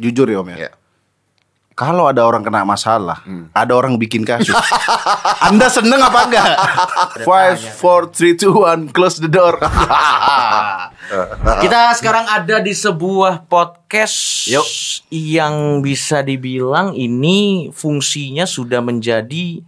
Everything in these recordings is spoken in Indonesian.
jujur ya Om ya. Ya. Kalau ada orang kena masalah, ada orang bikin kasus. Anda seneng apa enggak? Five, four, three, two, one, close the door. Kita sekarang ada di sebuah podcast Yuk. yang bisa dibilang ini fungsinya sudah menjadi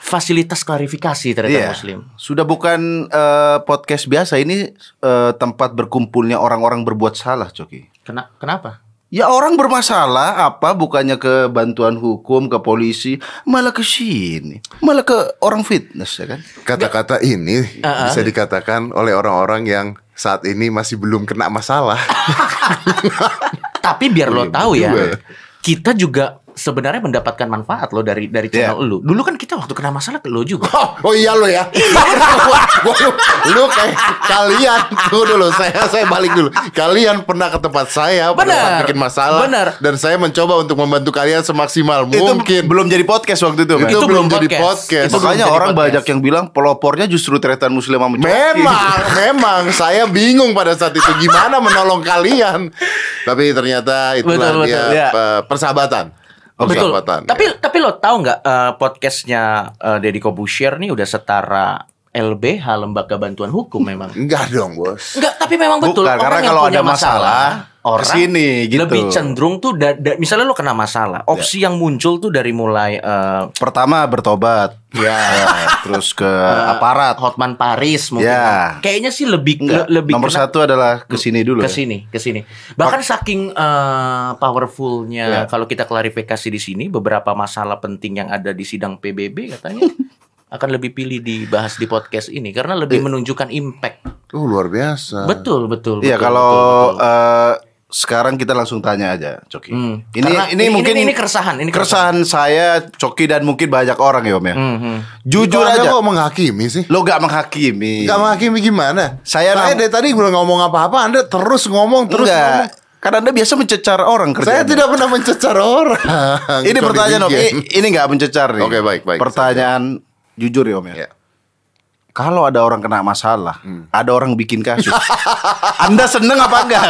fasilitas klarifikasi terhadap Iya. muslim. Sudah bukan eh, podcast biasa ini eh, tempat berkumpulnya orang-orang berbuat salah, Coki. Kena, kenapa? Ya orang bermasalah apa? Bukannya ke bantuan hukum, ke polisi, malah ke sini, malah ke orang fitness ya kan? Kata-kata ini bisa dikatakan oleh orang-orang yang saat ini masih belum kena masalah. Tapi biar lo Iya, tahu ya, kita juga sebenarnya mendapatkan manfaat lo dari dari channel lu. Dulu kan kita waktu kena masalah ke lo juga. Oh, oh iya lo ya. Gua- lu, lu kayak kalian tunggu dulu saya saya balik dulu. Kalian pernah ke tempat saya pada saat bikin masalah Benar. dan saya mencoba untuk membantu kalian semaksimal Itu mungkin. belum jadi podcast waktu itu, itu, kan? Itu belum belum jadi podcast. podcast. Itu Makanya orang podcast. banyak yang bilang pelopornya justru tretan muslim sama. Memang, memang saya bingung pada saat itu gimana menolong kalian. Tapi ternyata itulah Betul, dia betul. Ya. eh, persahabatan. Betul. Tapi tapi lo tahu nggak eh, podcastnya uh, Deddy Kobusier nih udah setara LBH Lembaga Bantuan Hukum memang. enggak dong, Bos. Enggak, tapi memang betul. Bukan, Orang karena yang kalau ada masalah, orang ke sini, gitu. lebih cenderung tuh da- da- misalnya lo kena masalah, opsi yang muncul tuh dari mulai eh, Pertama bertobat, ya, terus ke aparat. Hotman Paris mungkin. Ya. Kayaknya sih lebih Enggak, le- lebih nomor kena- satu adalah ke sini dulu. ke ya. sini, ke sini. Bahkan saking eh, powerfulnya Ya. kalau kita klarifikasi di sini beberapa masalah penting yang ada di sidang PBB katanya akan lebih pilih dibahas di podcast ini karena lebih menunjukkan impact. Uh, luar biasa. Betul, betul. Iya, kalau betul, betul. eh, sekarang kita langsung tanya aja, Coki. Hmm. Ini, Karena ini mungkin ini, keresahan, ini keresahan saya, Coki dan mungkin banyak orang ya, Om ya. Hmm, hmm. Jujur Anda aja, kok menghakimi sih? lo gak menghakimi. Gak menghakimi gimana? Saya saya dari tadi belum ngomong apa-apa, Anda terus ngomong terus ngomong. Enggak. Karena Anda biasa mencecar orang Saya kerjanya. tidak pernah mencecar orang. Ini Kecuali pertanyaan Om, ini, ini gak mencecar nih. Oke, baik, baik. Pertanyaan jujur ya Om ya. Ya. Kalau ada orang kena masalah, Hmm. ada orang bikin kasus. anda seneng apa enggak?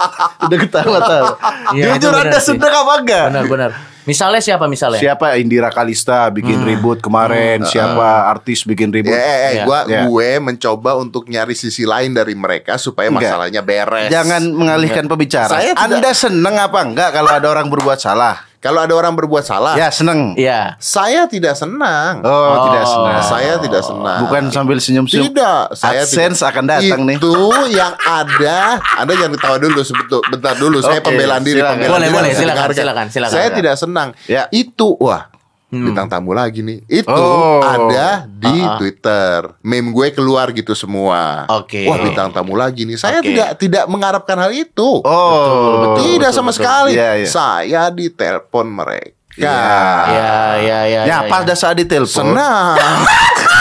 Udah ketawa-tawa. Iya, itu Jujur Anda sih. seneng apa enggak? Benar, benar. Misalnya siapa misalnya? Siapa Indira Kalista bikin ribut kemarin? Siapa artis bikin ribut? Ya, eh, eh, Ya. gua, Ya. gue mencoba untuk nyari sisi lain dari mereka supaya Enggak. masalahnya beres. Jangan mengalihkan pembicaraan. Saya tidak- Anda seneng apa enggak kalau ada orang berbuat salah? Kalau ada orang berbuat salah, Ya seneng. Iya. saya tidak senang. Oh, tidak senang. Saya tidak senang. Bukan sambil senyum-senyum. Tidak, saya AdSense tidak. akan datang nih. Itu yang ada. Anda jangan ketawa dulu sebentar, bentar dulu. Saya Oke, pembelaan diri, silakan. pembelaan Boleh, diri boleh, silakan, silakan, silakan. Saya tidak senang. Ya. Itu wah. Bintang tamu lagi nih. Itu Oh. ada di Ah, ah. Twitter. Meme gue keluar gitu semua. Oke. Wah, bintang tamu lagi nih. Saya Oke. tidak tidak mengharapkan hal itu. Oh, tidak sama sekali. Iya, iya. Saya ditelepon mereka. Ya, ya, ya. Ya, ya, pada ya. saat ditelepon. Senang.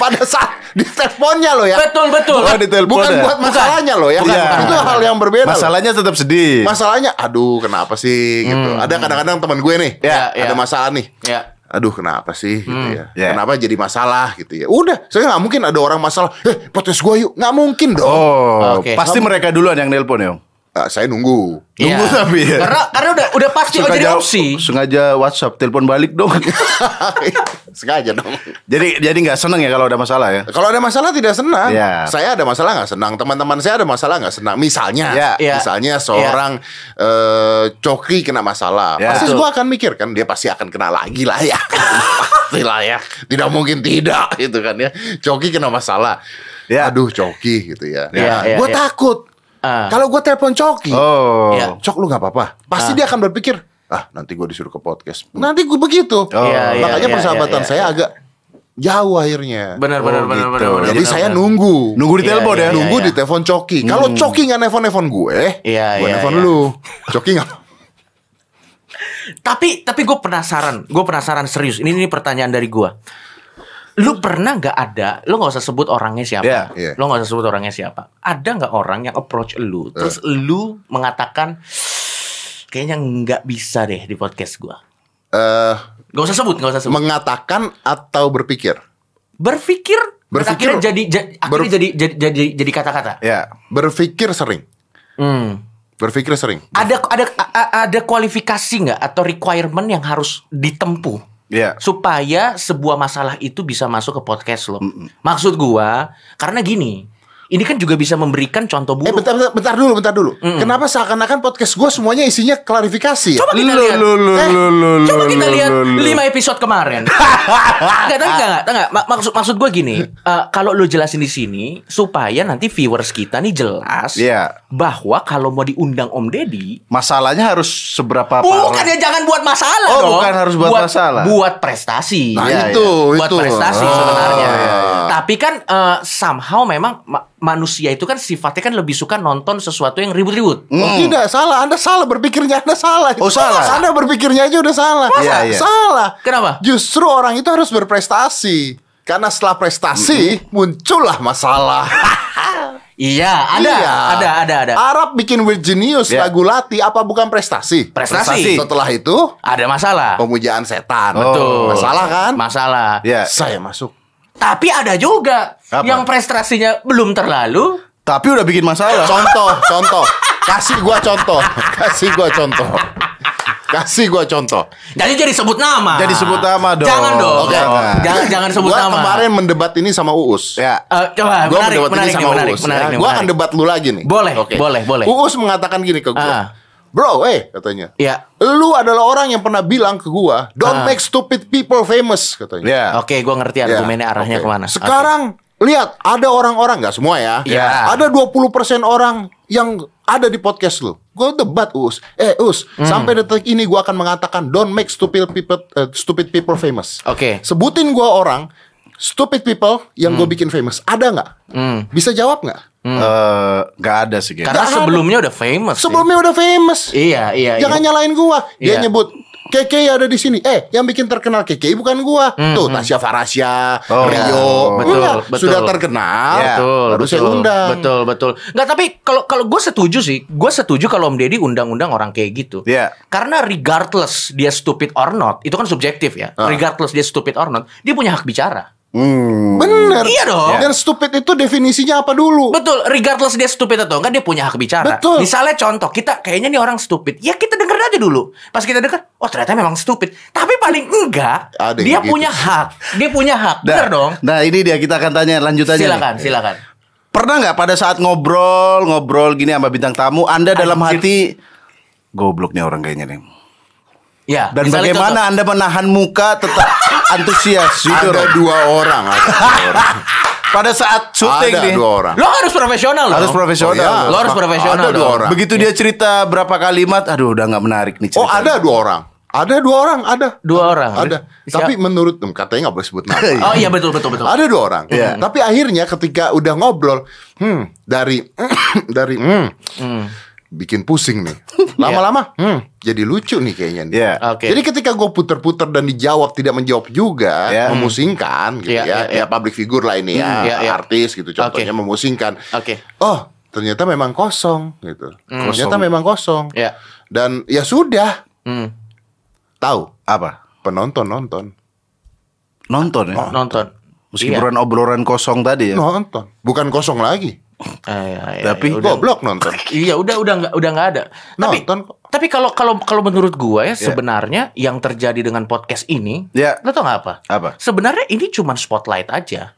Pada saat di teleponnya loh ya. Betul, betul. Oh, Bukan ya? buat masalahnya loh ya. Bukan, bukan, Itu bukan. hal yang berbeda. loh. Masalahnya tetap sedih. Masalahnya, aduh kenapa sih gitu. Ada kadang-kadang teman gue nih, Ya, ada ya. masalah nih. Ya. Aduh kenapa sih gitu ya. Ya. Kenapa jadi masalah gitu ya. Udah, saya nggak mungkin ada orang masalah. Eh, podcast gue yuk. Nggak mungkin dong. Oh, Oke. pasti mereka duluan yang nelpon ya. Om? Ah, saya nunggu. Nunggu Iya. tapi ya. Karena karena udah udah pasti oh, jadi opsi. sengaja WhatsApp telepon balik dong. Sengaja dong. jadi jadi nggak seneng ya kalau ada masalah ya. Kalau ada masalah tidak senang. Ya. Saya ada masalah nggak senang. Teman-teman saya ada masalah nggak senang. Misalnya, Ya. Ya. misalnya seorang eh, coki kena masalah. Ya. Pasti gue akan mikir kan dia pasti akan kena lagi lah ya. pasti lah ya. Tidak mungkin tidak gitu kan ya. Coki kena masalah. Ya. Aduh coki gitu ya. Ya, ya, gue ya. takut. Ah. Kalau gue telepon coki, Oh. Ya. cok lu nggak apa-apa. Pasti dia akan berpikir, ah nanti gue disuruh ke podcast. Nanti gue Oh. begitu. Iya, iya, Makanya iya, persahabatan iya, saya iya. agak jauh akhirnya. Benar, benar, benar, gitu. benar, benar. Jadi benar, saya benar. nunggu. Nunggu di Iya, telepon iya, ya. nunggu iya. di telepon coki. Kalau coki nggak nelfon nelfon gue, Iya, gue iya, nelfon iya. lu. Coki nggak. Tapi tapi gue penasaran, gue penasaran serius. Ini ini pertanyaan dari gue. Lu pernah nggak ada? Lu nggak usah sebut orangnya siapa. Iya, iya. Lu nggak usah sebut orangnya siapa. Ada nggak orang yang approach lu, terus lu mengatakan kayaknya nggak bisa deh di podcast gue. Eh, Gak usah sebut, gak usah sebut. mengatakan atau berpikir. berpikir, Berpikir. akhirnya jadi ja- akhirnya jadi jadi jadi jadi kata-kata. Ya. Berpikir sering. Hmm. Berpikir sering. Ada ada ada kualifikasi nggak atau requirement yang harus ditempuh Iya. supaya sebuah masalah itu bisa masuk ke podcast lo. Maksud gua karena gini, ini kan juga bisa memberikan contoh Eh buruk. bentar, bentar, bentar dulu, bentar dulu. Kenapa seakan-akan podcast gue semuanya isinya klarifikasi ya? Coba kita Lu, lihat. lu, lu, Eh, lu, lu, coba kita lihat lima episode kemarin. Enggak, enggak, enggak, enggak. Ma- Maksud maksud gue gini, eh, kalau lu jelasin di sini supaya nanti viewers kita nih jelas Iya. bahwa kalau mau diundang Om Deddy Masalahnya harus seberapa Bukan ya jangan buat masalah Oh, dong. bukan harus buat masalah. Buat prestasi. Nah Iya, itu, buat itu. prestasi Ah. sebenarnya. Tapi kan eh, somehow memang ma- manusia itu kan sifatnya kan lebih suka nonton sesuatu yang ribut-ribut. Oh, tidak salah, Anda salah berpikirnya Anda salah. Oh, salah? Anda berpikirnya aja udah salah. Iya, iya. Salah. Kenapa? Justru orang itu harus berprestasi. Karena setelah prestasi muncullah masalah. Iya, ada, Iya. ada, ada, ada. Arab bikin Weird Genius Iya. lagu Lati apa bukan prestasi? Prestasi. Setelah itu Ada masalah. pemujaan setan. Betul. Masalah kan? Masalah. Ya. Saya masuk. Tapi ada juga Apa? yang prestasinya belum terlalu. Tapi udah bikin masalah. Contoh, contoh. Kasih gua contoh. Kasih gua contoh. Kasih gua contoh. Jadi jadi sebut nama. Jadi sebut nama dong. Jangan dong. Oke. Jangan, jangan, jangan sebut gua nama. kemarin mendebat ini sama Uus. Ya. Eh, coba Gua menarik, mendebat menarik, ini nih, sama menarik, Uus. menarik, ya. nih, Gua akan menarik. debat lu lagi nih. Boleh, Oke. boleh, boleh. Uus mengatakan gini ke gua. Ah. Bro, eh katanya. Iya. Lu adalah orang yang pernah bilang ke gua, don't Ah. make stupid people famous katanya. Ya. Oke, gua ngerti Ya, argumennya arahnya oke. ke mana. Sekarang lihat ada orang-orang nggak semua ya. Ya. Ada 20% orang yang ada di podcast lu. Gue debat Us. Eh Us, Hmm. sampai detik ini gue akan mengatakan don't make stupid people eh, stupid people famous. Oke. Sebutin gue orang stupid people yang gue bikin famous. Ada nggak? Hmm. Bisa jawab nggak? Eh, nggak ada sih. Karena ada. sebelumnya udah famous. sih. Sebelumnya udah famous. Iya, iya. Jangan iya. nyalain gua. Dia Iya. nyebut KK ada di sini. Eh, yang bikin terkenal KK bukan gua. Tuh, Tasya Farasya, Oh, Rio. betul, Udah, betul. Sudah terkenal. Ya, betul, baru saya betul, undang. betul, betul. Nggak tapi kalau kalau gue setuju sih, gue setuju kalau Om Deddy undang-undang orang kayak gitu. Iya. Karena regardless dia stupid or not, itu kan subjektif ya. Ah. Regardless dia stupid or not, dia punya hak bicara. Hmm. Bener. Iya dong. Dan stupid itu definisinya apa dulu? Betul, regardless dia stupid atau enggak dia punya hak bicara. Betul. Misalnya contoh, kita kayaknya nih orang stupid. Ya kita denger aja dulu. Pas kita denger, oh ternyata memang stupid. Tapi paling enggak Ada yang dia begitu. punya hak. Dia punya hak. Nah, Bener dong. Nah, ini dia kita akan tanya lanjutannya. Silakan, nih. silakan. Pernah nggak pada saat ngobrol ngobrol gini sama bintang tamu, Anda dalam Anjir. hati goblok nih orang kayaknya nih. Ya, Dan bagaimana Anda menahan muka tetap antusias gitu Ada dua orang. Ada dua orang. Pada saat syuting Ada nih. dua orang. contoh. Lo harus profesional loh. Harus profesional. Oh, iya. Lo harus profesional Ada dua dong. orang. Begitu dia cerita berapa kalimat, aduh udah nggak menarik nih cerita. Oh, ada dua orang. Ada dua orang, ada. Dua orang. Ada. Siap. Tapi menurut hmm, katanya nggak boleh sebut nama. Oh iya betul betul betul. Ada dua orang. Iya. Tapi akhirnya ketika udah ngobrol, hmm, dari dari hmm, Hmm. Bikin pusing nih. Lama-lama, hmm, jadi lucu nih kayaknya. Nih. Iya. Oke. Jadi ketika gue puter-puter dan dijawab tidak menjawab juga, Iya. memusingkan gitu Iya, ya. iya, iya. Ya public figure lah ini ya, Hmm, iya, iya. artis gitu contohnya Oke. memusingkan. Oke. Oh, ternyata memang kosong gitu. Ternyata Kosong. memang kosong. Ya. Dan ya sudah, Hmm. tahu Apa? penonton nonton. Nonton ya. Oh, Nonton. Meskipun obrolan kosong tadi ya. Nonton. Bukan kosong lagi. Ah, iya, iya, Tapi iya, udah. Goblok nonton. Iya udah udah nggak udah nggak ada. Tapi Nonton kok. tapi kalau kalau kalau menurut gua ya sebenarnya yang terjadi dengan podcast ini, Ya. lo tau nggak apa? Apa? Sebenarnya ini cuma spotlight aja.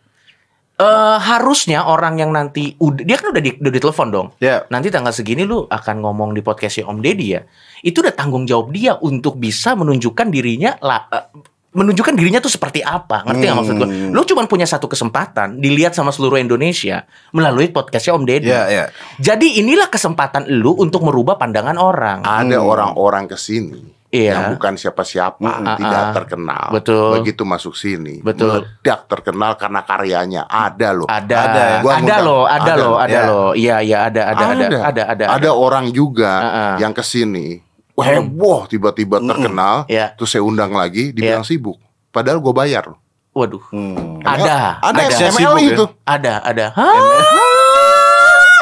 Eh harusnya orang yang nanti udah dia kan udah di udah ditelepon dong. Ya. Nanti tanggal segini lu akan ngomong di podcastnya Om Deddy ya. Itu udah tanggung jawab dia untuk bisa menunjukkan dirinya lah eh, menunjukkan dirinya tuh seperti apa. Ngerti nggak maksud gua? Hmm. Lu cuma punya satu kesempatan dilihat sama seluruh Indonesia melalui podcastnya Om Deddy. Ya, ya. Jadi inilah kesempatan lu untuk merubah pandangan orang. Ada orang-orang ke sini Iya. yang bukan siapa-siapa, Mm, tidak ah, ah. terkenal. Betul. Begitu masuk sini, Betul. meledak terkenal karena karyanya. Ada loh. Ada, Ada ada, ya? Gua ngundang. loh, ada, Ada. loh, ada Ya. loh. Iya, iya, ada, ada, ada, ada, ada, Ada orang juga Ah, ah. yang ke sini, heboh tiba-tiba terkenal, Iya. terus saya undang lagi, dibilang sibuk. Padahal gue bayar. Waduh, Hmm. ada, Ada, ada, ML Sibuk ya? itu. ada, ada. Hah?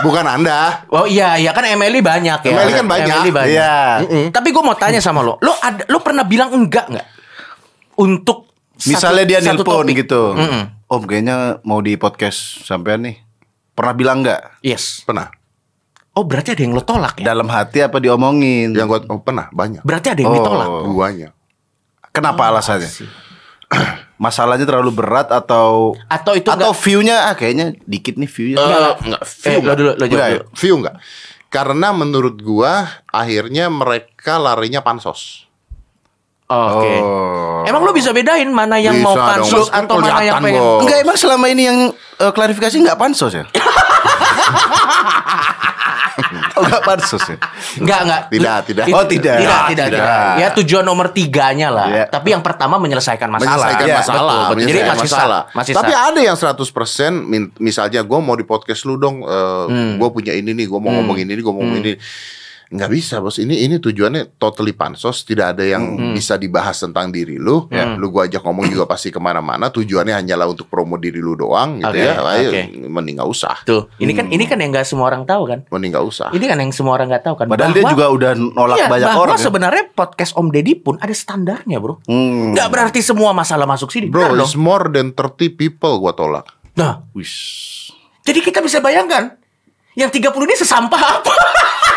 Bukan Anda. Oh iya, iya kan Emily banyak ya. Emily kan banyak. Emily banyak. Iya. Tapi gue mau tanya sama lo, lo ada, lo pernah bilang enggak nggak untuk satu- Misalnya dia satu nelpon topik? gitu. Mm-mm. Om kayaknya mau di podcast sampean nih. Pernah bilang nggak? Yes. Pernah. Oh berarti ada yang lo tolak ya? Dalam hati apa diomongin? Yang gue oh, pernah banyak. Berarti ada yang Oh. ditolak. Guanya. Kenapa alasannya? Masalahnya terlalu berat atau Atau itu atau enggak- view-nya ah kayaknya dikit nih view-nya. Eh, enggak, Eh, view lo enggak. dulu, lo jawab Enggak dulu. View enggak? Karena menurut gua akhirnya mereka larinya pansos. Oke. Oh. Emang lo bisa bedain mana yang Bisa mau dong, Mas. Kan atau mana yang pengen? Enggak emang selama ini yang eh, klarifikasi nggak pansos ya? oh nggak pansos ya? Enggak, enggak. Tidak, tidak. Oh, tidak. Tidak, tidak, Tidak. tidak. Ya tujuan nomor tiganya lah. Iya. Tapi yang pertama menyelesaikan masalah. menyelesaikan Iya, masalah, betul, betul. Jadi masih masalah. sah, masih Tapi sah. ada yang 100% min- misalnya gue mau di podcast lu dong, eh, Hmm. gue punya ini nih, gue mau ngomong ini nih, gue mau ngomong ini. Nggak bisa bos, ini ini tujuannya totally pansos, tidak ada yang Hmm. bisa dibahas tentang diri lu. Lu gue ajak ngomong juga pasti ke mana-mana. Tujuannya hanyalah untuk promo diri lu doang, gitu Oke, ya. Oke. mending nggak usah, Tuh, ini kan ini kan yang nggak semua orang tahu kan. mending nggak usah. Ini kan yang semua orang nggak tahu kan. Padahal dia Bahwa- juga udah nolak Iya, banyak bahwa orang. ya. sebenarnya podcast Om Deddy pun ada standarnya, Bro. Hmm. Nggak berarti semua masalah masuk sini. Bro, it's dong? more than 30 people gue tolak. Nah, Wish. jadi kita bisa bayangkan yang 30 ini sesampah apa?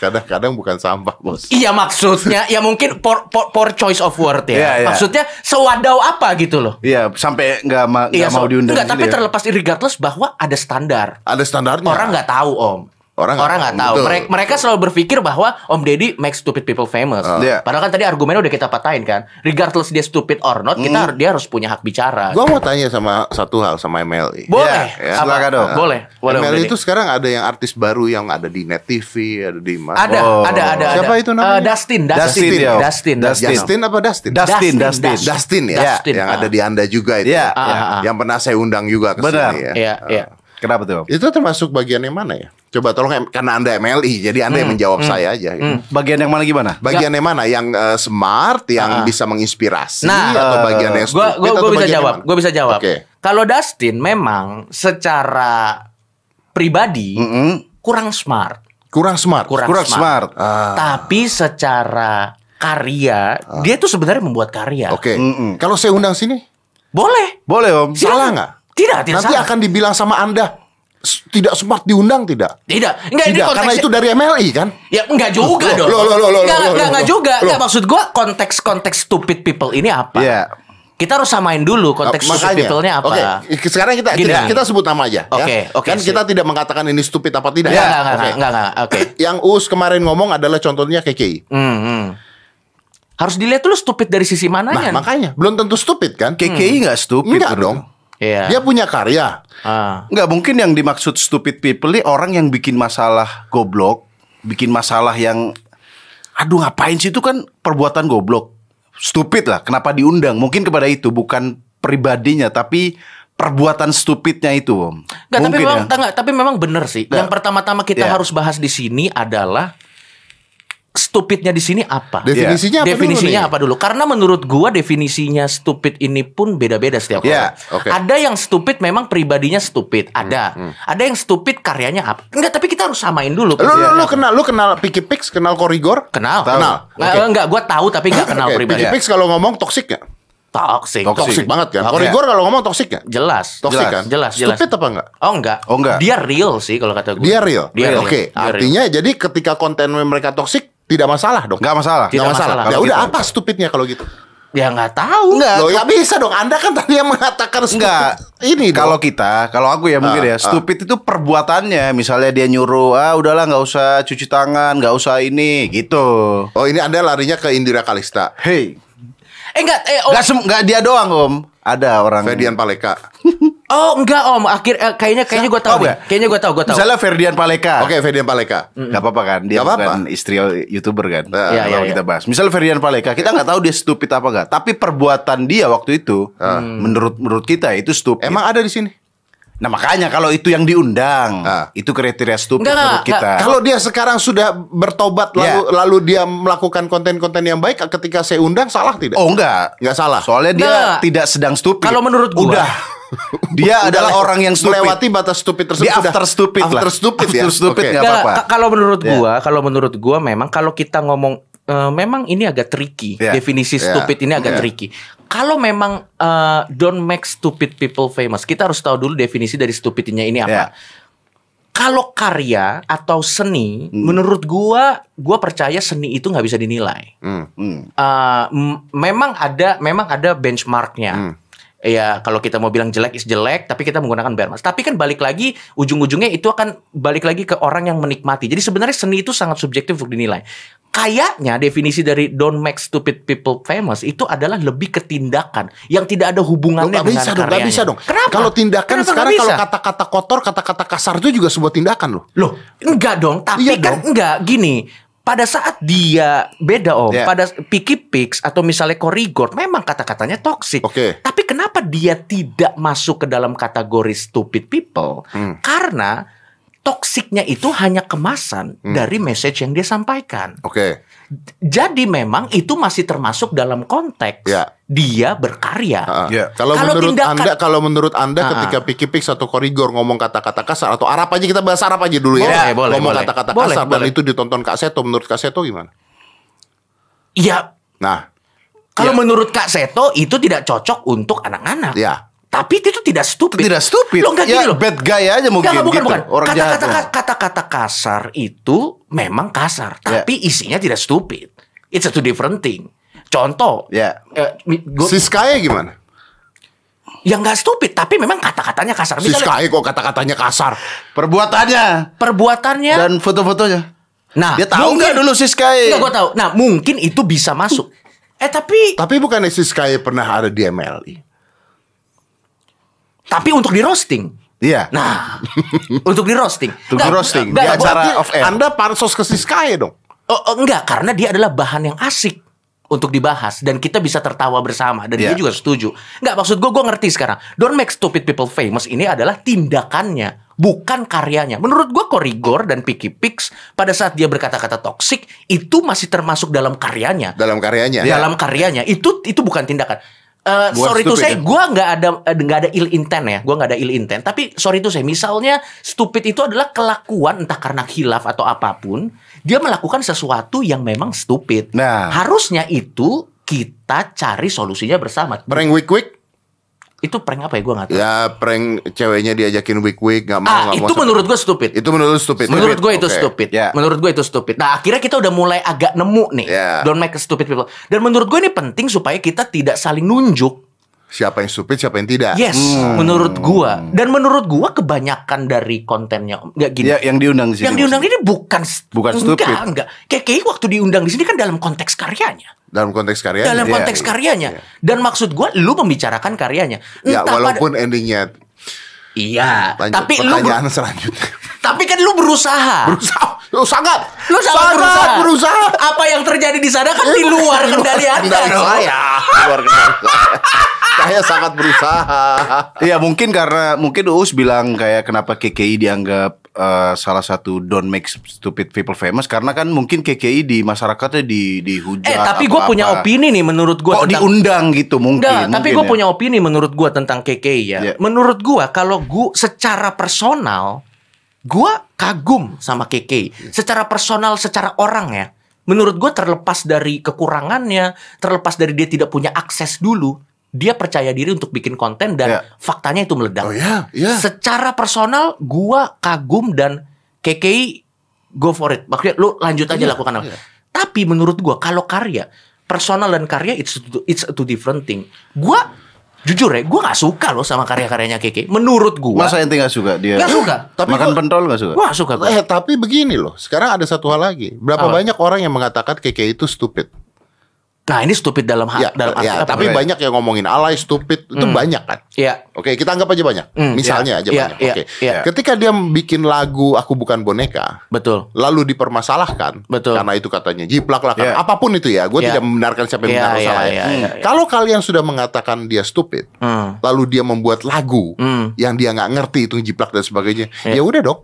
Kadang-kadang bukan sampah bos. Iya maksudnya ya mungkin poor, poor, poor choice of word ya. Iya, iya. Maksudnya sewadau apa gitu loh. Iya, sampai nggak ma nggak Iya, mau so- diundang. enggak, gitu tapi ya. terlepas regardless bahwa ada standar. Ada standarnya. Orang nggak tahu om. Orang nggak nggak tahu, betul. Mereka, mereka selalu berpikir bahwa Om Deddy make stupid people famous. Iya. Padahal kan tadi argumennya udah kita patahin kan. Regardless dia stupid or not, kita har- dia harus punya hak bicara. Gue mau tanya sama satu hal sama MLI. boleh. Ya, ya, Apa? silakan dong. Boleh. Boleh Om MLI Deddy. itu sekarang ada yang artis baru yang ada di Net TV, ada di mana? ada, Oh. ada, ada, ada. Siapa itu Eh, namanya? Dustin, Dustin, Dustin, ya. Dustin, Dustin. Justin apa Dustin? Dustin, Dustin, Dustin. Dustin. Dustin ya, Dustin, yang ah. ada di Anda juga itu. Iya, Ah, iya. ah, ah. Yang pernah saya undang juga ke sini ya. Iya, Ah. iya. Kenapa tuh? Om? Itu termasuk bagian yang mana ya? Coba tolong karena Anda MLI, jadi Anda Hmm, yang menjawab saya aja. gitu. Bagian yang mana gimana? Bagian yang mana? Yang eh, smart, yang Ah. bisa menginspirasi, Nah, atau eh, bagian yang Gua, gua, atau gua bisa jawab. Gue bisa jawab. Oke. Kalau Dustin memang secara pribadi Mm-mm. kurang smart, Kurang smart. kurang, Kurang smart. Ah. Tapi secara karya, dia tuh sebenarnya membuat karya. Oke. Mm-mm. Kalau saya undang sini, Boleh. Boleh Om. Salah nggak? Tidak, tidak nanti salah. akan dibilang sama Anda "S- tidak smart diundang tidak? Tidak. Enggak ini Tidak, karena konteksnya- itu dari MLI kan? Ya enggak juga Loh, dong. loh, loh, loh, loh, enggak, loh, enggak, loh, enggak juga. Loh. Enggak maksud gua konteks-konteks stupid people ini apa? Iya. Kita harus samain dulu konteks Oh, stupid people-nya apa. Oke, sekarang kita Gini. kita, kita sebut nama aja. Oke, ya. oke, Kan sip. kita tidak mengatakan ini stupid apa tidak. Enggak, ya? enggak, enggak, Oke. enggak, enggak, enggak. Oke. Yang Us kemarin ngomong adalah contohnya KKI. Hmm, hmm. Harus dilihat dulu stupid dari sisi Nah, mananya. nih. makanya belum tentu stupid kan? KKI nggak stupid. Enggak dong. Iya. Dia punya karya. Ah. Nggak mungkin yang dimaksud stupid people nih orang yang bikin masalah goblok, bikin masalah yang aduh ngapain sih itu kan perbuatan goblok. Stupid lah, kenapa diundang? Mungkin kepada itu bukan pribadinya tapi perbuatan stupidnya itu, Om. Enggak, tapi memang ya. enggak, tapi memang benar sih. Nah. Yang pertama-tama kita Iya. harus bahas di sini adalah stupidnya di sini apa? Definisinya apa dulu definisinya nih? apa dulu? Karena menurut gua definisinya stupid ini pun beda-beda setiap Iya, orang. oke. Ada yang stupid memang pribadinya stupid, ada. Hmm, Ada yang stupid karyanya apa? Enggak, tapi kita harus samain dulu. Lu, lu, Iya. lu kenal lu kenal Picky Pix, kenal Korigor? kenal? Tahu. Kenal. Nggak, Oke. enggak, gua tahu tapi enggak kenal Oke, pribadi. Picky Pix kalau ngomong toksik gak? Toxic. Toksik banget kan? Oke. Korigor kalau ngomong toksik gak? Jelas. Toksik Jelas. kan? Jelas, jelas. Stupid apa enggak? Oh enggak. Oh, enggak. Dia real sih kalau kata gue. Dia real. Dia real. Oke, real. artinya jadi ketika konten mereka toksik tidak masalah dong. Nggak masalah. Tidak Nggak masalah. Ya Kalau udah gitu. apa stupidnya kalau gitu? Ya nggak tahu. Enggak. Loh ya bisa dong. Anda kan tadi yang mengatakan. Enggak. Ini kalau kita, kalau aku ya mungkin Ah, ya, stupid itu perbuatannya. Misalnya dia nyuruh, ah udahlah nggak usah cuci tangan, nggak usah ini, gitu. Oh ini Anda larinya ke Indira Kalista. Hey, Eh enggak, eh oh, nggak sem- nggak dia doang om, ada orang. Ferdian Paleka. oh enggak om, akhir eh, kayaknya kayaknya gue tahu deh. nggak? Kayaknya gue tahu, gue tahu. Misalnya Ferdian Paleka. Oke, Ferdian Paleka. Nggak apa-apa kan, dia apa-apa. bukan istri youtuber kan. Iya, Kalau iya, kita iya. bahas. Misalnya Ferdian Paleka, kita nggak tahu dia stupid apa nggak. Tapi perbuatan dia waktu itu, menurut menurut kita itu stupid. Emang ada di sini? Nah makanya kalau itu yang diundang, Ah. itu kriteria stupid Nggak, menurut nggak, kita. Kalau dia sekarang sudah bertobat lalu Ya. lalu dia melakukan konten-konten yang baik ketika saya undang salah tidak? Oh enggak, Nggak salah. Soalnya dia tidak sedang stupid. Kalau menurut gua. udah. dia adalah orang yang stupid. melewati batas stupid tersebut. Dia sudah. after stupid lah. After stupid ya. After stupid Oke. nggak Nggak, apa-apa. ka- kalau menurut Ya. gua, kalau menurut gua memang kalau kita ngomong eh, memang ini agak tricky. Ya. Definisi Ya. stupid ini agak Ya. tricky. Kalau memang eh, don't make stupid people famous, kita harus tahu dulu definisi dari stupidnya ini apa. Ya. Kalau karya atau seni, menurut gua, gua percaya seni itu nggak bisa dinilai. Hmm. Hmm. Eh, m- memang ada, memang ada benchmarknya. Hmm. Ya kalau kita mau bilang jelek is jelek, tapi kita menggunakan benchmark. Tapi kan balik lagi ujung-ujungnya itu akan balik lagi ke orang yang menikmati. Jadi sebenarnya seni itu sangat subjektif untuk dinilai. Kayaknya definisi dari don't make stupid people famous itu adalah lebih ke tindakan yang tidak ada Loh, hubungannya nggak dengan bisa dong, karyanya. bisa dong. Kenapa? Kalau tindakan Kenapa sekarang kalau kata-kata kotor, kata-kata kasar itu juga sebuah tindakan loh. Loh, enggak dong. Tapi Iya kan dong. enggak gini. Pada saat dia beda om, Ya. pada Picky Pix atau misalnya Korigor, memang kata-katanya toxic. Oke. Tapi kenapa dia tidak masuk ke dalam kategori stupid people? Hmm. Karena toksiknya itu hanya kemasan Hmm. dari message yang dia sampaikan. Oke. Jadi memang itu masih termasuk dalam konteks Ya. Dia berkarya. Ha-ha. Ya. Kalau Kalau menurut tindakan- Anda kalau menurut Anda Ha-ha. ketika Piki Pix atau Korigor ngomong kata-kata kasar atau Arab aja kita bahas Arab aja dulu ya. Boleh, boleh, ngomong boleh. kata-kata Boleh, kasar dan boleh. itu ditonton Kak Seto menurut Kak Seto gimana? Ya, Nah, kalau Ya. menurut Kak Seto itu tidak cocok untuk anak-anak. ya. Tapi itu tidak stupid. Tidak stupid. Loh, enggak ya, gini loh. bad guy aja mungkin Enggak, bukan, gitu. bukan. Orang jahat. Kata-kata kata-kata kasar itu memang kasar, Ya. tapi isinya tidak stupid. It's a two different thing. Contoh, Ya. eh, mi- gua- Siskae gimana? yang nggak stupid, tapi memang kata-katanya kasar. Misalnya Siskae kok kata-katanya kasar. Perbuatannya perbuatannya. dan foto-fotonya. nah, Dia tahu nggak dulu Siskae? Enggak, gue tahu. Nah, mungkin itu bisa masuk. Eh, tapi Tapi bukannya Siskae pernah ada di MLI? tapi untuk di roasting. Iya. Nah, untuk di roasting. Untuk di roasting, di acara off air. Anda pansos ke Siskae dong. Oh, oh, enggak, karena dia adalah bahan yang asik untuk dibahas dan kita bisa tertawa bersama dan dia Iya. juga setuju. Enggak, maksud gue gue ngerti sekarang. Don't make stupid people famous ini adalah tindakannya, bukan karyanya. Menurut gue Korigor dan Picky Pix pada saat dia berkata-kata toksik itu masih termasuk dalam karyanya. Dalam karyanya. Dalam karyanya itu itu bukan tindakan. Eh, Bukan sorry stupid saya, ya? gue nggak ada eh, nggak ada ill intent ya, gue nggak ada ill intent. Tapi sorry itu saya, misalnya stupid itu adalah kelakuan entah karena hilaf atau apa pun, dia melakukan sesuatu yang memang stupid. Nah. harusnya itu kita cari solusinya bersama. Prank week week Itu prank apa ya gue nggak tahu. ya prank ceweknya diajakin week week nggak mau ah mau itu sampai- menurut gue stupid. itu menurut stupid. Menurut gue itu stupid. Ya. Menurut gue itu stupid. Nah akhirnya kita udah mulai agak nemu nih. Ya. Don't make a stupid people. Dan menurut gue ini penting supaya kita tidak saling nunjuk. Siapa yang stupid, siapa yang tidak. Yes, Hmm. menurut gua. Dan menurut gua kebanyakan dari kontennya nggak gini. Ya, yang diundang di sini. yang diundang ini bukan Bukan enggak, stupid. Enggak, Kayak kayak waktu diundang di sini kan dalam konteks karyanya. Dalam konteks karyanya. dalam iya, konteks iya, karyanya. Dan maksud gua lu membicarakan karyanya. Ya Entah walaupun endingnya pada- iya, lanjut tapi lu selanjutnya. tapi kan lu berusaha. berusaha, lu sangat, Lu sangat, berusaha. berusaha. Apa yang terjadi di sana kan di luar kendali Anda. Saya. Luar kendali saya. Saya sangat berusaha. Iya mungkin karena mungkin Uus bilang kayak kenapa KKI dianggap eh, salah satu don't make stupid people famous karena kan mungkin KKI di masyarakatnya di dihujat. Eh, tapi gue punya apa. opini nih menurut gue Kok diundang gitu mungkin. Enggak, tapi gue ya. punya opini menurut gue tentang KKI ya. Iya. Menurut gue kalau gue secara personal, gue kagum sama KKI. Secara personal, secara orang ya. Menurut gue terlepas dari kekurangannya, terlepas dari dia tidak punya akses dulu, dia percaya diri untuk bikin konten dan Iya. faktanya itu meledak. Oh ya, ya. Secara personal, gue kagum dan KKI go for it. Maksudnya lu lanjut aja Iya, lakukan apa. iya. Tapi menurut gua kalau karya personal dan karya it's it's a two different thing. Gua jujur ya, gua nggak suka loh sama karya-karyanya Keke. Menurut gua Masa ente nggak suka dia? nggak suka. Tapi Makan kok- pentol nggak suka? Gua nggak suka gua. Eh tapi begini loh, sekarang ada satu hal lagi. Berapa Apa? banyak orang yang mengatakan KK itu stupid? Nah ini stupid dalam Ya, hak dalam arti ya apa? tapi banyak yang ngomongin alay, stupid itu Hmm. banyak kan? Iya. Oke, kita anggap aja banyak. Hmm, Misalnya iya, aja iya, banyak. iya, Oke. iya. Ketika dia bikin lagu Aku Bukan Boneka, Betul. lalu dipermasalahkan Betul. karena itu katanya jiplak lah kan Iya. apa pun itu ya gue Iya. tidak membenarkan siapa yang Iya, benar ya iya, Hmm. iya, iya. kalau kalian sudah mengatakan dia stupid Hmm. lalu dia membuat lagu Hmm. yang dia nggak ngerti itu jiplak dan sebagainya Iya. ya udah dong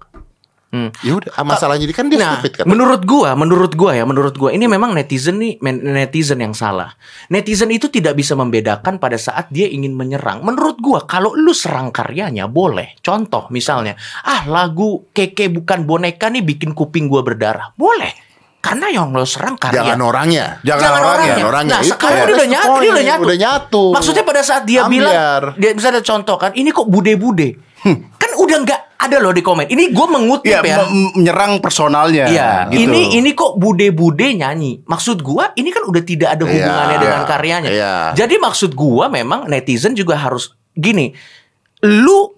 Hmm. ya udah masalahnya ini kan dia Nah, stupid kan menurut gua, menurut gua ya, menurut gua ini memang netizen nih, netizen yang salah. Netizen itu tidak bisa membedakan pada saat dia ingin menyerang. Menurut gua, kalau lu serang karyanya boleh. Contoh misalnya, ah lagu keke bukan boneka nih bikin kuping gua berdarah, boleh. Karena yang lo serang karya. Jangan orangnya. Jangan orangnya. Jangan orangnya. Nah, Itu sekarang ya. dia udah nyatu, dia udah nyatu. Udah nyatu. Maksudnya pada saat dia Ambiar. bilang, dia bisa ada contoh kan, ini kok bude-bude. Kan udah nggak ada loh di komen. Ini gue mengutip Ya, ya. me- menyerang personalnya. Iya, gitu. ini ini kok bude-bude nyanyi. Maksud gua ini kan udah tidak ada hubungannya Iya, dengan iya, karyanya. iya. Jadi maksud gua memang netizen juga harus gini. Lu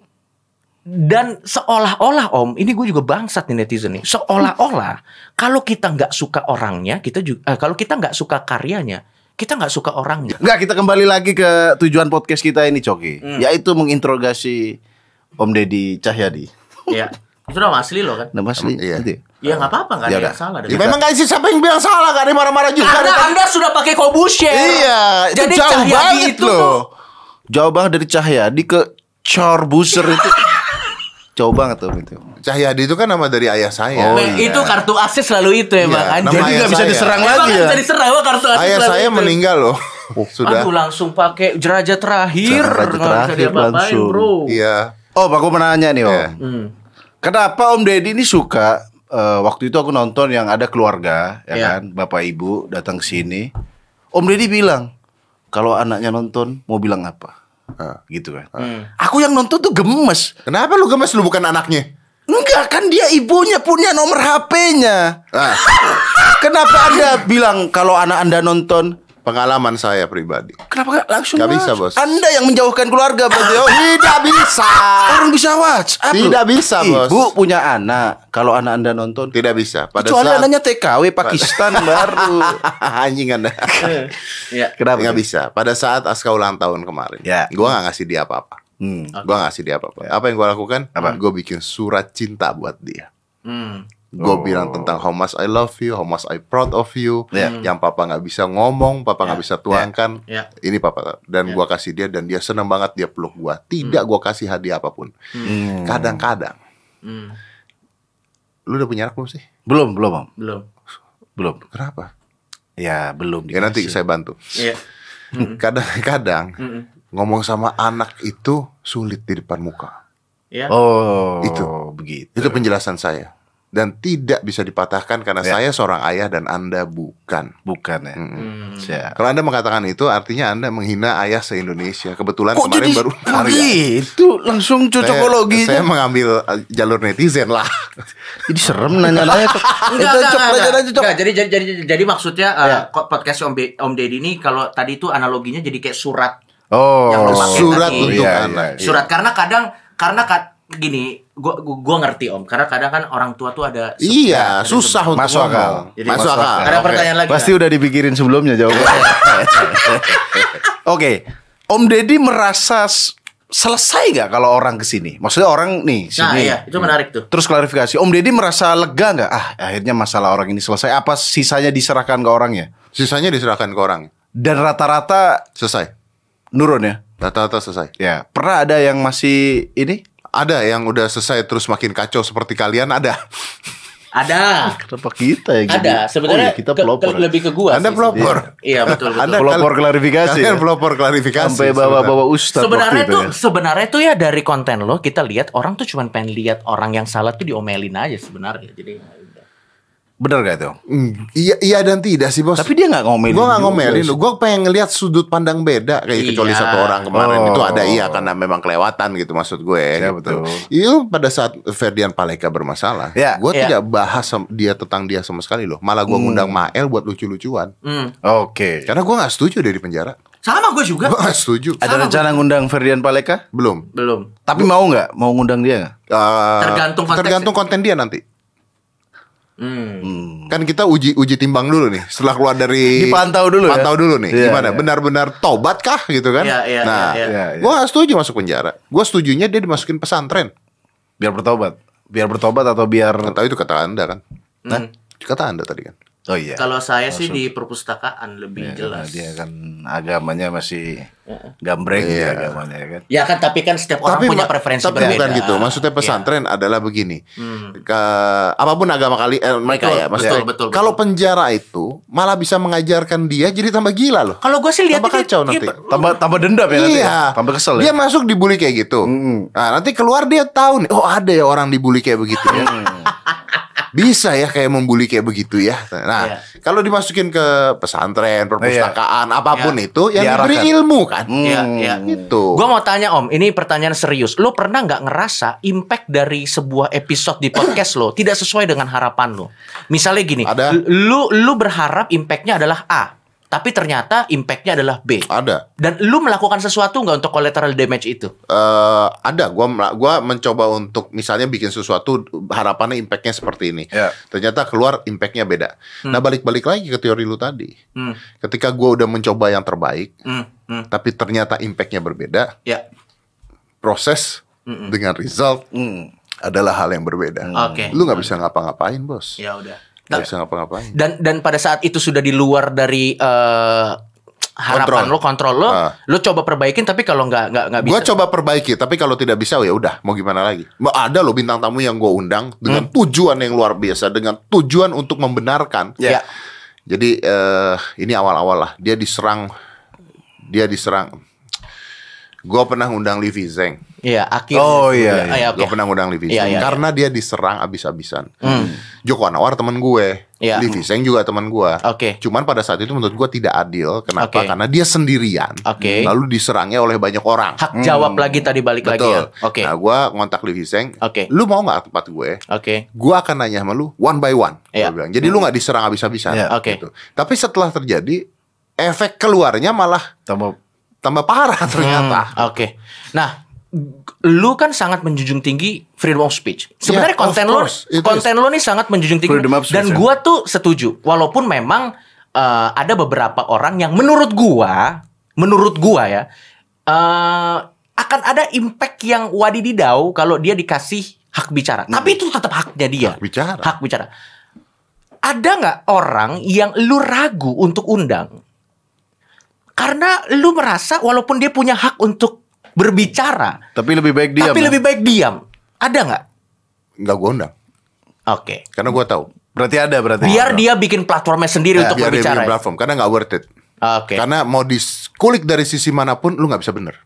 dan seolah-olah Om, ini gue juga bangsat nih netizen nih. Seolah-olah kalau kita nggak suka orangnya, kita juga eh, kalau kita nggak suka karyanya, kita nggak suka orangnya. Enggak, kita kembali lagi ke tujuan podcast kita ini, Coki. Hmm. Yaitu menginterogasi Om Deddy Cahyadi. Iya. Itu nama asli lo kan? Nama asli. Iya. nanti. Ya nggak apa-apa nggak ada Ya yang salah. Ya, memang gak sih siapa yang bilang salah Gak ada marah-marah juga Karena Ada- anda sudah pakai kobusher. Iya, itu Jadi jauh Cahyadi banget itu loh. tuh- Jauh banget dari Cahyadi ke Corbuser itu. jauh banget tuh itu. Cahyadi itu kan nama dari ayah saya Oh, Nah, iya. itu kartu akses selalu itu emang Iya, anjing. nama Jadi ayah nggak bisa saya. diserang Emang lagi ya. bisa diserang wah, kartu akses Ayah saya itu. meninggal loh Sudah Aduh langsung pakai jeraja terakhir. Jeraja Nggak bisa terakhir langsung. bro. Iya Oh, aku mau nanya nih, Om. Iya. Hmm. Kenapa Om Deddy ini suka eh, waktu itu aku nonton yang ada keluarga, ya Iya. kan, bapak ibu datang ke sini. Om Deddy bilang kalau anaknya nonton mau bilang apa, Ah. gitu kan. Hmm. Aku yang nonton tuh gemes. Kenapa lu gemes lu bukan anaknya Enggak kan dia ibunya punya nomor HP-nya. ah, Kenapa Anda bilang kalau anak Anda nonton? Pengalaman saya pribadi Kenapa nggak langsung Nggak bisa? Bos. Anda yang menjauhkan keluarga berarti. Oh, Tidak bisa Orang bisa WhatsApp loh. Tidak bisa, Bos. Ibu punya anak. Kalau anak Anda nonton, Tidak bisa Pada kecuali saat anaknya TKW Pakistan baru. Anjing anda Iya. Kenapa? Nggak bisa Pada saat Aska ulang tahun kemarin Ya. Gua nggak ngasih dia apa-apa Hmm. Gua nggak ngasih dia apa-apa Apa yang gua lakukan Apa? Gue bikin surat cinta buat dia Hmm. Gue Oh. bilang tentang how much I love you, how much I proud of you, Ya. yang papa nggak bisa ngomong, papa nggak Ya. bisa tuangkan, Ya. ini papa dan Ya. gua kasih dia dan dia seneng banget dia peluk gua. Tidak gua kasih hadiah apa pun. Hmm. Kadang-kadang, Hmm. lu udah punya anak belum sih? Belum, belum, Om. Belum. Belum. Kenapa? Ya, belum. Ya nanti dikasih. saya bantu. Iya. Kadang-kadang Mm-mm. ngomong sama anak itu sulit di depan muka. Iya. Oh, Itu. begitu. Itu penjelasan saya. Dan tidak bisa dipatahkan karena Ya. saya seorang ayah dan Anda bukan. Bukan ya. Mm. Hmm. Siap. Kalau Anda mengatakan itu artinya Anda menghina ayah se-Indonesia. Kebetulan Kok kemarin jadi baru gitu? Langsung Saya- cocokologi. Saya, mengambil uh, jalur netizen lah. Jadi serem. Cok. Enggak, Itu enggak, nanya enggak. Enggak, jadi, jadi jadi jadi maksudnya uh, Ya. kok podcast Om, Om Deddy ini kalau tadi itu analoginya jadi kayak surat Oh, Yang Surat tadi. untuk Iya, anak. iya. surat karena kadang karena ka- gini gua, gua gua ngerti Om karena kadang kan orang tua tuh ada Iya, ada susah untuk Masuk akal. Jadi Masuk akal. akal. Ada pertanyaan lagi Pasti udah dipikirin sebelumnya jawabannya. Oke, Om Deddy merasa selesai nggak kalau orang ke sini? Maksudnya orang nih Nah, sini. iya, itu menarik tuh. Terus klarifikasi, Om Deddy merasa lega nggak? Ah, akhirnya masalah orang ini selesai. Apa sisanya diserahkan ke orangnya? Sisanya diserahkan ke orang. Dan rata-rata Selesai. nurun ya? Rata-rata selesai. Ya, pernah ada yang masih ini? Ada yang udah selesai terus makin kacau seperti kalian ada. Ada. Kenapa kita ya? gini? Ada. Sebenarnya Oh, iya, kita ke- pelopor. ke- lebih ke gua Anda sih pelopor. Iya, betul betul. Anda Pelopor klarifikasi Kalian ya? pelopor klarifikasi. Sampai bawa-bawa ustadz sebenarnya tuh ya. sebenarnya tuh ya dari konten lo kita lihat orang tuh cuma pengen lihat orang yang salah tuh diomelin aja sebenarnya. Jadi ya. Bener gak itu? Mm, Iya, iya dan tidak sih bos. Tapi dia nggak ngomelin. gue gak juga ngomelin. Gue pengen ngeliat sudut pandang beda kayak kecuali Iya. satu orang kemarin Oh. itu ada iya karena memang kelewatan gitu maksud gue. Ya, gitu. betul. Itu pada saat Ferdian Paleka bermasalah, Ya. gue Ya. tidak bahas dia tentang dia sama sekali loh. Malah gue ngundang Mael buat lucu-lucuan. Hmm. Oke. Karena gue nggak setuju dia di penjara. Sama gue juga. Gue gak setuju. Ada Sama, rencana ngundang Ferdian Paleka? Belum. Belum. Tapi mau nggak? Mau ngundang dia nggak? Eh, Tergantung tergantung konten dia nanti. Hmm. Kan kita uji uji timbang dulu nih. Setelah keluar dari Dipantau dulu ya? Pantau dulu nih. Iya, Gimana? iya. Benar-benar tobat kah gitu kan? Iya, iya, nah, iya, iya. gue gak setuju masuk penjara. Gue setujunya dia dimasukin pesantren. Biar bertobat. Biar bertobat atau biar tahu itu kata anda kan? Hmm. Kata anda tadi kan? Oh iya. Kalau saya sih di perpustakaan lebih Ya, jelas. dia kan agamanya masih gambreng Iya. dia agamanya ya kan. Ya kan tapi kan setiap orang punya preferensi tapi berbeda. bukan gitu. Maksudnya pesantren adalah begini. Hmm. Ke- apa pun agama kali eh, mereka Betul, ya. Maksudnya betul, betul, kalau betul. penjara itu malah bisa mengajarkan dia jadi tambah gila loh. Kalau gue sih lihat Tambah kacau nanti. Tambah tambah dendam ya nanti. Iya, ya? Tambah kesel Dia ya. masuk dibully kayak gitu. Mm. Nah, nanti keluar dia tahu nih, oh ada ya orang dibully kayak begitu ya. Bisa ya kayak membuli kayak begitu ya. Nah, Iya. kalau dimasukin ke pesantren, perpustakaan, apa pun Iya. itu yang Diarahkan. diberi ilmu kan. Iya, iya. Gitu. Gua mau tanya Om, ini pertanyaan serius. Lo pernah nggak ngerasa impact dari sebuah episode di podcast lo tidak sesuai dengan harapan lo? Misalnya gini, Ada. lu lu berharap impactnya adalah A, tapi ternyata impactnya adalah B. Ada. Dan lu melakukan sesuatu nggak untuk collateral damage itu? eh ada gua gua mencoba untuk misalnya bikin sesuatu harapannya impactnya seperti ini Ya. ternyata keluar impactnya beda nah balik-balik lagi ke teori lu tadi Hmm, ketika gua udah mencoba yang terbaik hmm, hmm. tapi ternyata impactnya berbeda Ya, proses dengan result Hmm. adalah hal yang berbeda Oke. lu nggak bisa ngapa-ngapain bos ya udah. Nggak Nah, bisa ngapa-ngapain dan dan pada saat itu sudah di luar dari eh, harapan Kontrol. lo, kontrol lo, Ah. lo coba perbaikin. Tapi kalau nggak nggak nggak bisa, Gua coba perbaiki, tapi kalau tidak bisa ya udah, mau gimana lagi? Mau ada loh bintang tamu yang gue undang dengan tujuan yang luar biasa, dengan tujuan untuk membenarkan. ya. Jadi eh ini awal-awal lah, dia diserang, dia diserang. Gue pernah undang Livi Zeng, Iya, akhir. Oh, iya, Ah, ya, oke. gue pernah undang Livi Iya, Zeng iya, karena dia diserang abis-abisan. Joko Anwar teman gue, Iya. Livi Zeng juga teman gue. Oke. Cuman pada saat itu menurut gue tidak adil. Kenapa? Oke. Karena dia sendirian, Oke. lalu diserangnya oleh banyak orang. Hak jawab lagi tadi balik lagi ya. Betul. Oke. Nah, gue ngontak Livi Zeng. Oke. Lu mau nggak tempat gue? Oke. Gue akan nanya sama lu one by one. Iya. Gua bilang. Jadi lu nggak diserang habis-habisan. Iya. Oke. Gitu. Tapi setelah terjadi, efek keluarnya malah Tambah tambah parah ternyata. Hmm, Oke. Nah, g- lu kan sangat menjunjung tinggi freedom of speech. Sebenarnya Yeah, konten lo konten lo nih sangat menjunjung tinggi Freedom of speech, dan ya. gua tuh setuju. Walaupun memang eh, ada beberapa orang yang menurut gua, menurut gua ya, eh, akan ada impact yang wadididau kalau dia dikasih hak bicara. Tapi itu tetap haknya dia. Hak bicara. Hak bicara. Ada nggak orang yang lu ragu untuk undang karena lu merasa walaupun dia punya hak untuk berbicara, tapi lebih baik diam. tapi ya? lebih baik diam. Ada nggak? Nggak gue undang. Oke. Karena gue tahu. Berarti ada berarti. Biar dia bikin platformnya sendiri untuk biar dia berbicara. bikin ya? platform. Karena nggak worth it. Oke. Karena mau dikulik dari sisi mana pun, lu nggak bisa bener.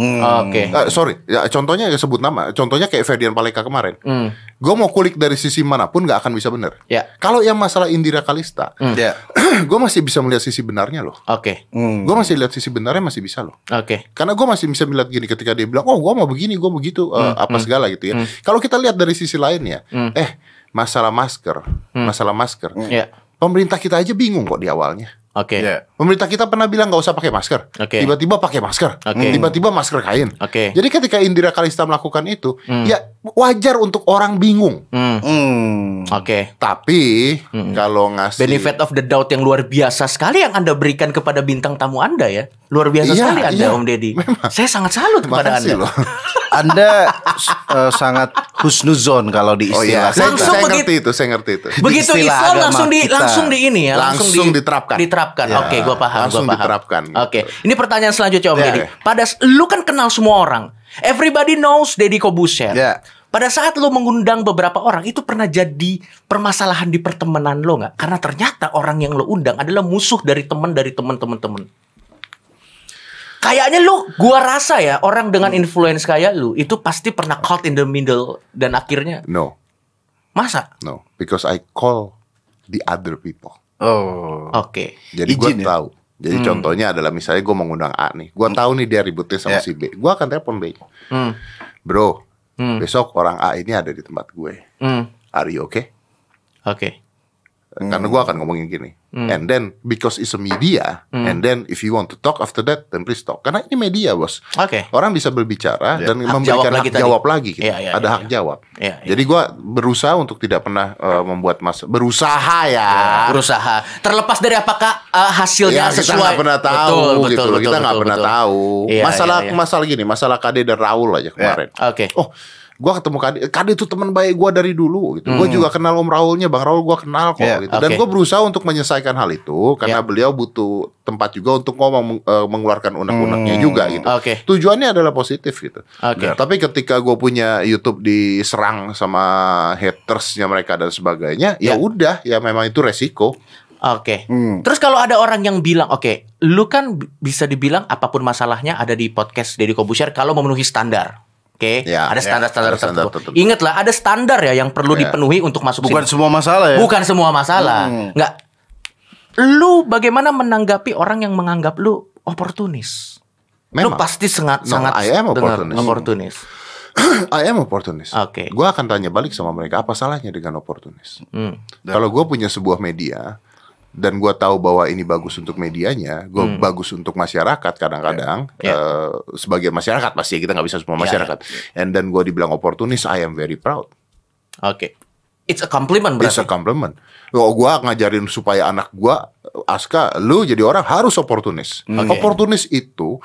Oke. Eh, sorry, ya, contohnya ya sebut nama. Contohnya kayak Ferdian Paleka kemarin. Hmm. Gue mau kulik dari sisi mana pun nggak akan bisa bener. Ya. Kalau yang masalah Indira Kalista, Ya. gue masih bisa melihat sisi benarnya loh. Oke. Hmm. Gue masih lihat sisi benarnya masih bisa loh. Oke. Karena gue masih bisa melihat gini ketika dia bilang, oh gue mau begini, gue begitu, eh, apa segala gitu ya. Kalau kita lihat dari sisi lainnya, eh masalah masker, masalah masker, Ya. pemerintah kita aja bingung kok di awalnya. Oke. Ya. Pemerintah kita pernah bilang nggak usah pakai masker, Oke. tiba-tiba pakai masker, Oke. tiba-tiba masker kain. Oke. Jadi ketika Indira Kalista melakukan itu, ya wajar untuk orang bingung. Hmm. Hmm. Oke. Tapi kalau ngasih Benefit of the doubt yang luar biasa sekali yang Anda berikan kepada bintang tamu Anda ya. Luar biasa Iya, sekali Anda iya. Om Deddy. Saya sangat salut kepada Anda. loh. Anda eh, sangat husnuzon kalau di Oh iya, istilah. saya, Langsung saya begitu. ngerti itu, saya ngerti itu. Begitu Istilah Islam langsung di kita. langsung di ini ya, Langsung di- diterapkan. Diterapkan. Ya, Oke, gua paham, langsung gua paham. diterapkan. Oke. Ini pertanyaan selanjutnya Om Ya, Deddy. ya. Pada lu kan kenal semua orang. Everybody knows Deddy Kobuser. Ya. Pada saat lu mengundang beberapa orang itu pernah jadi permasalahan di pertemanan lo nggak? Karena ternyata orang yang lo undang adalah musuh dari teman dari teman-teman-teman. Kayaknya lu, gua rasa ya orang dengan influence kayak lu itu pasti pernah caught in the middle dan akhirnya No, masa? no, because I call the other people. Oh. Oke. Jadi gue ya? tahu. Jadi contohnya adalah misalnya gue mau ngundang A nih, gue tahu nih dia ributnya sama Ya. si B, gue akan telepon B, Hmm. bro, Hmm. besok orang A ini ada di tempat gue, Hmm. are you okay? Oke. Karena gue akan ngomongin gini, and then because it's a media, and then if you want to talk after that, then please talk. Karena ini media bos, Oke. orang bisa berbicara dan Hak memberikan jawab lagi hak tadi. jawab lagi. gitu. Iya, iya, ada iya, hak iya. jawab. Iya, iya. Jadi gue berusaha untuk tidak pernah eh, membuat mas, berusaha ya. berusaha. Terlepas dari apakah uh, hasilnya Ya, kita sesuai. nggak pernah tahu Betul, gitu betul, loh. Kita betul, nggak betul, pernah betul. tahu. Iya, masalah iya, iya. masalah gini, masalah Kade dan Raul aja kemarin. Oke. Oh, gua ketemu Kade. Kade itu teman baik gua dari dulu gitu. Gua juga kenal Om Raulnya, Bang Raul gua kenal kok Iya, gitu. Dan oke. gua berusaha untuk menyelesaikan hal itu karena Iya. beliau butuh tempat juga untuk ngomong eh, mengeluarkan unek-uneknya juga gitu. Oke. Tujuannya adalah positif gitu. Oke. Nah, Tapi ketika gue punya YouTube diserang sama hatersnya mereka dan sebagainya, Ya. ya udah, ya memang itu resiko. Oke. Hmm. Terus kalau ada orang yang bilang, oke, lu kan bisa dibilang apa pun masalahnya ada di podcast Deddy Kobusier kalau memenuhi standar. Oke, Ya, ada ya, standar-standar standar tertentu. tertentu. Ingatlah, ada standar ya yang perlu Ya. dipenuhi untuk masuk Bukan sini. semua masalah ya. Bukan semua masalah. Hmm. Nggak. Lu bagaimana menanggapi orang yang menganggap lu oportunis? Lu Memang. pasti sangat No, sangat I am opportunist. oportunis. I am opportunist. Oke. Gue akan tanya balik sama mereka apa salahnya dengan oportunis. Hmm. Kalau gue punya sebuah media dan gue tahu bahwa ini bagus untuk medianya, gue bagus untuk masyarakat kadang-kadang Ya. eh, sebagai masyarakat pasti kita nggak bisa semua Ya, masyarakat. And then gue dibilang oportunis, I am very proud. Oke. It's a compliment It's berarti. a compliment. Oh, gue ngajarin supaya anak gue, Aska, lu jadi orang harus oportunis. Oke. Oportunis itu,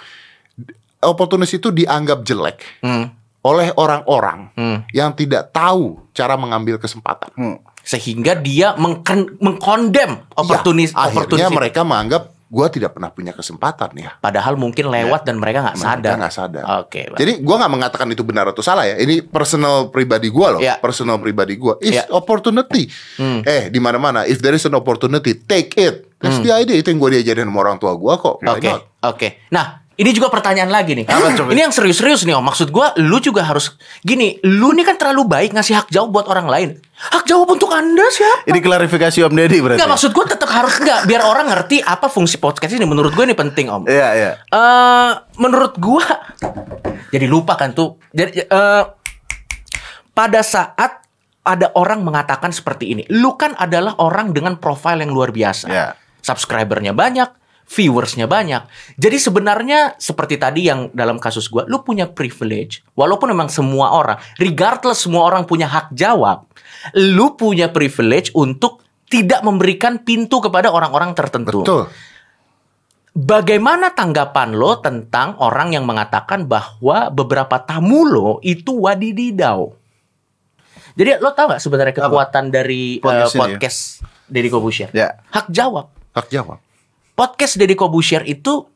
oportunis itu dianggap jelek Hmm. oleh orang-orang Hmm. yang tidak tahu cara mengambil kesempatan. Hmm. Sehingga dia mengkon- mengkondem oportunis Ya, akhirnya mereka menganggap gue tidak pernah punya kesempatan ya. Padahal mungkin lewat dan mereka nggak Mereka sadar. nggak sadar. Oke. Bang. Jadi gue nggak mengatakan itu benar atau salah ya. Ini personal pribadi gue loh. Ya. Personal pribadi gue. Is Ya. opportunity. Hmm. Eh di mana mana. If there is an opportunity, take it. That's the idea. Itu yang gue diajarin sama orang tua gue kok. Oke, not? oke. Nah, ini juga pertanyaan lagi nih. Apa, coba? Ini yang serius-serius nih, Om. Maksud gua, lu juga harus gini. Lu nih kan terlalu baik ngasih hak jawab buat orang lain. Hak jawab untuk anda siapa? Ini klarifikasi Om Deddy berarti. Enggak maksud gua tetap harus enggak biar orang ngerti apa fungsi podcast ini. Menurut gue ini penting, Om. Iya, iya. Eh, menurut gua jadi lupa kan tuh. Jadi eh, pada saat ada orang mengatakan seperti ini, lu kan adalah orang dengan profil yang luar biasa. Ya. Subscribernya banyak, viewersnya banyak. Jadi sebenarnya seperti tadi yang dalam kasus gua, lu punya privilege. Walaupun memang semua orang, regardless semua orang punya hak jawab, lu punya privilege untuk tidak memberikan pintu kepada orang-orang tertentu. Betul. Bagaimana tanggapan lo tentang orang yang mengatakan bahwa beberapa tamu lo itu wadididau? Jadi lo tau gak sebenarnya kekuatan dari eh, Podcast ya? podcast Deddy Kobusier? Ya. Hak jawab. Hak jawab. Podcast Deddy Kobusier itu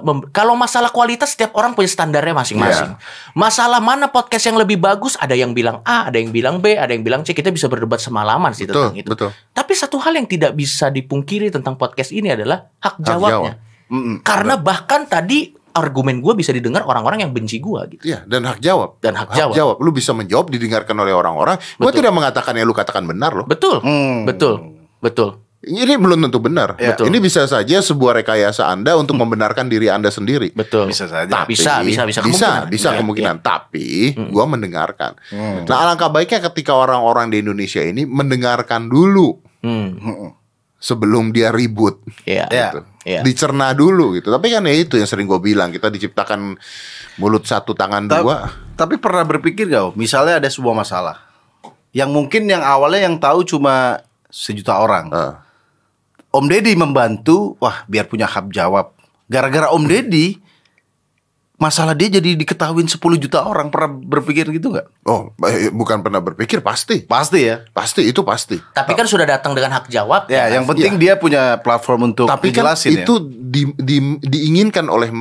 mem- kalau masalah kualitas setiap orang punya standarnya masing-masing. Masalah mana podcast yang lebih bagus ada yang bilang A, ada yang bilang B, ada yang bilang C. Kita bisa berdebat semalaman sih Betul, tentang itu. betul. Tapi satu hal yang tidak bisa dipungkiri tentang podcast ini adalah hak Hak jawabnya. Mm-mm. Karena bahkan tadi argumen gue bisa didengar orang-orang yang benci gue gitu. Iya, dan hak jawab. Dan hak jawab. Lu bisa menjawab didengarkan oleh orang-orang. Gue Betul. tidak mengatakan yang lu katakan benar loh. Betul, Hmm. betul, betul. Ini belum tentu benar. Ya. Betul. Ini bisa saja sebuah rekayasa Anda untuk membenarkan diri Anda sendiri. Betul. Bisa saja. Tapi, Bisa, bisa, bisa. bisa, Kemungkinan. bisa Iya, kemungkinan. Tapi, gua mendengarkan. Hmm. Nah, alangkah baiknya ketika orang-orang di Indonesia ini mendengarkan dulu Hmm. sebelum dia ribut. Iya. Iya. gitu. Iya. Dicerna dulu gitu. Tapi kan ya itu yang sering gue bilang, kita diciptakan mulut satu tangan Ta- dua. Tapi pernah berpikir gak, misalnya ada sebuah masalah yang mungkin yang awalnya yang tahu cuma sejuta orang. Eh, Om Deddy membantu, wah biar punya hak jawab. Gara-gara Om Deddy, masalah dia jadi diketahuin 10 juta orang. Pernah berpikir gitu nggak? oh, eh, bukan pernah berpikir pasti. Pasti ya. Pasti itu pasti. Tapi kan sudah datang dengan hak jawab. Ya, kan? yang penting dia punya platform untuk Tapi kan dijelasin itu ya. di- di- diinginkan oleh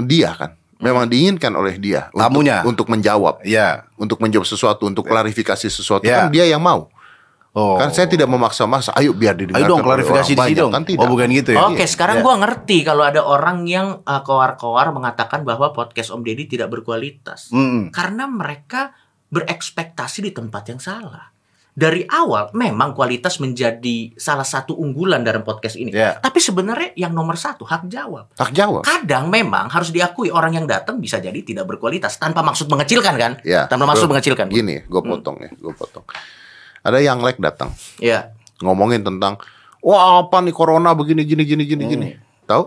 dia kan. Memang diinginkan oleh dia untuk, Tamunya. untuk menjawab, Ya. untuk menjawab sesuatu, untuk klarifikasi sesuatu Ya. kan dia yang mau. Oh. Kan saya tidak memaksa mas, ayo biar didengarkan. Ayo dong klarifikasi di sini dong. Kan tidak. Oh bukan gitu ya. Oke, sekarang Ya. gua ngerti kalau ada orang yang uh, koar-koar mengatakan bahwa podcast Om Deddy tidak berkualitas. Mm-mm. Karena mereka berekspektasi di tempat yang salah. Dari awal memang kualitas menjadi salah satu unggulan dalam podcast ini. Ya. Tapi sebenarnya yang nomor satu hak jawab. Hak jawab. Kadang memang harus diakui orang yang datang bisa jadi tidak berkualitas tanpa maksud mengecilkan kan? Ya, tanpa maksud betul. mengecilkan. Gini, gue potong ya, gue potong. Ada yang like datang Ya. ngomongin tentang, wah apa nih corona begini gini gini gini gini. Hmm. Tahu?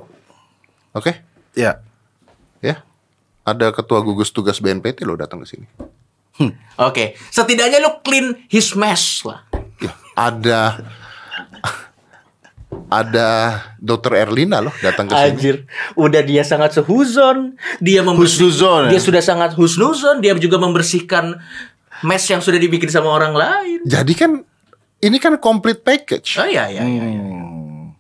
Oke, Ya. ya. Ada ketua gugus tugas BNPT lo datang ke sini. Oke, setidaknya lu clean his mess lah. Ya, ada ada Dokter Erlina loh datang ke sini. Anjir, udah dia sangat sehuzon, dia membersih- Husnuzon, ya? dia sudah sangat husnuzon, dia juga membersihkan mess yang sudah dibikin sama orang lain. Jadi kan ini kan complete package. Oh iya iya iya. iya.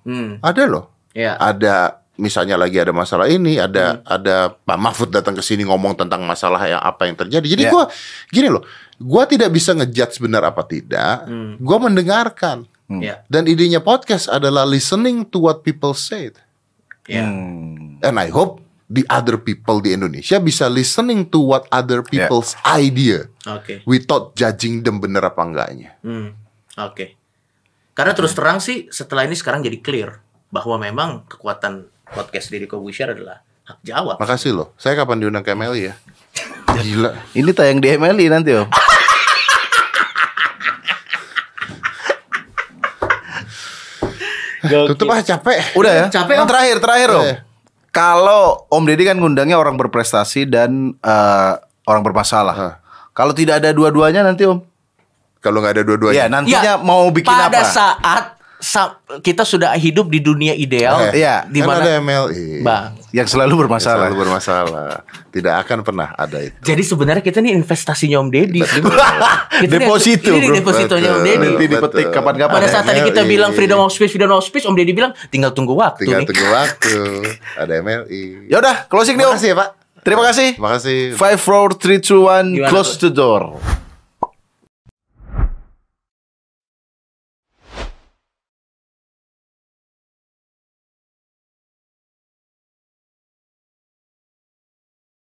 Hmm, Ada loh. ya. Ada misalnya lagi ada masalah ini, Hmm. ada ada Pak Mahfud datang ke sini ngomong tentang masalah yang apa yang terjadi. Jadi Ya. gua gini loh, gua tidak bisa ngejudge benar apa tidak. Hmm. Gua mendengarkan. Ya. Dan idenya podcast adalah listening to what people said. Ya. Hmm. And I hope the other people di Indonesia bisa listening to what other people's idea Oke. without judging them bener apa enggaknya. Hmm, Oke. Karena terus terang sih setelah ini sekarang jadi clear bahwa memang kekuatan podcast Deddy Kobusier adalah hak jawab. Makasih loh. Saya kapan diundang ke MLI ya? Gila. Ini tayang di MLI nanti om. Tutup ah capek. Udah ya. Capek, Yang terakhir terakhir om. Kalau Om Deddy kan ngundangnya orang berprestasi dan eh, orang bermasalah. Kalau tidak ada dua-duanya nanti om. Kalau nggak ada Ya dua-duanya. nantinya Ya, mau bikin pada apa? saat sa- kita sudah hidup di dunia ideal, Eh, iya, di mana ada MLI. Bang. Yang selalu bermasalah. Selalu bermasalah. Tidak akan pernah ada itu. Jadi sebenarnya kita nih investasinya Om Deddy. Deposito, Ini bro. depositonya Om. Deddy. Nanti dipetik kapan-kapan. Pada ya. saat tadi kita MLI. bilang freedom of speech, freedom of speech, Om Deddy bilang tinggal tunggu waktu Tinggal nih. tunggu waktu. Ada MLI. Ya udah, closing nih om. Makasih ya Pak. Terima kasih. Makasih. Five, four, three, two, one, close tuh? the door.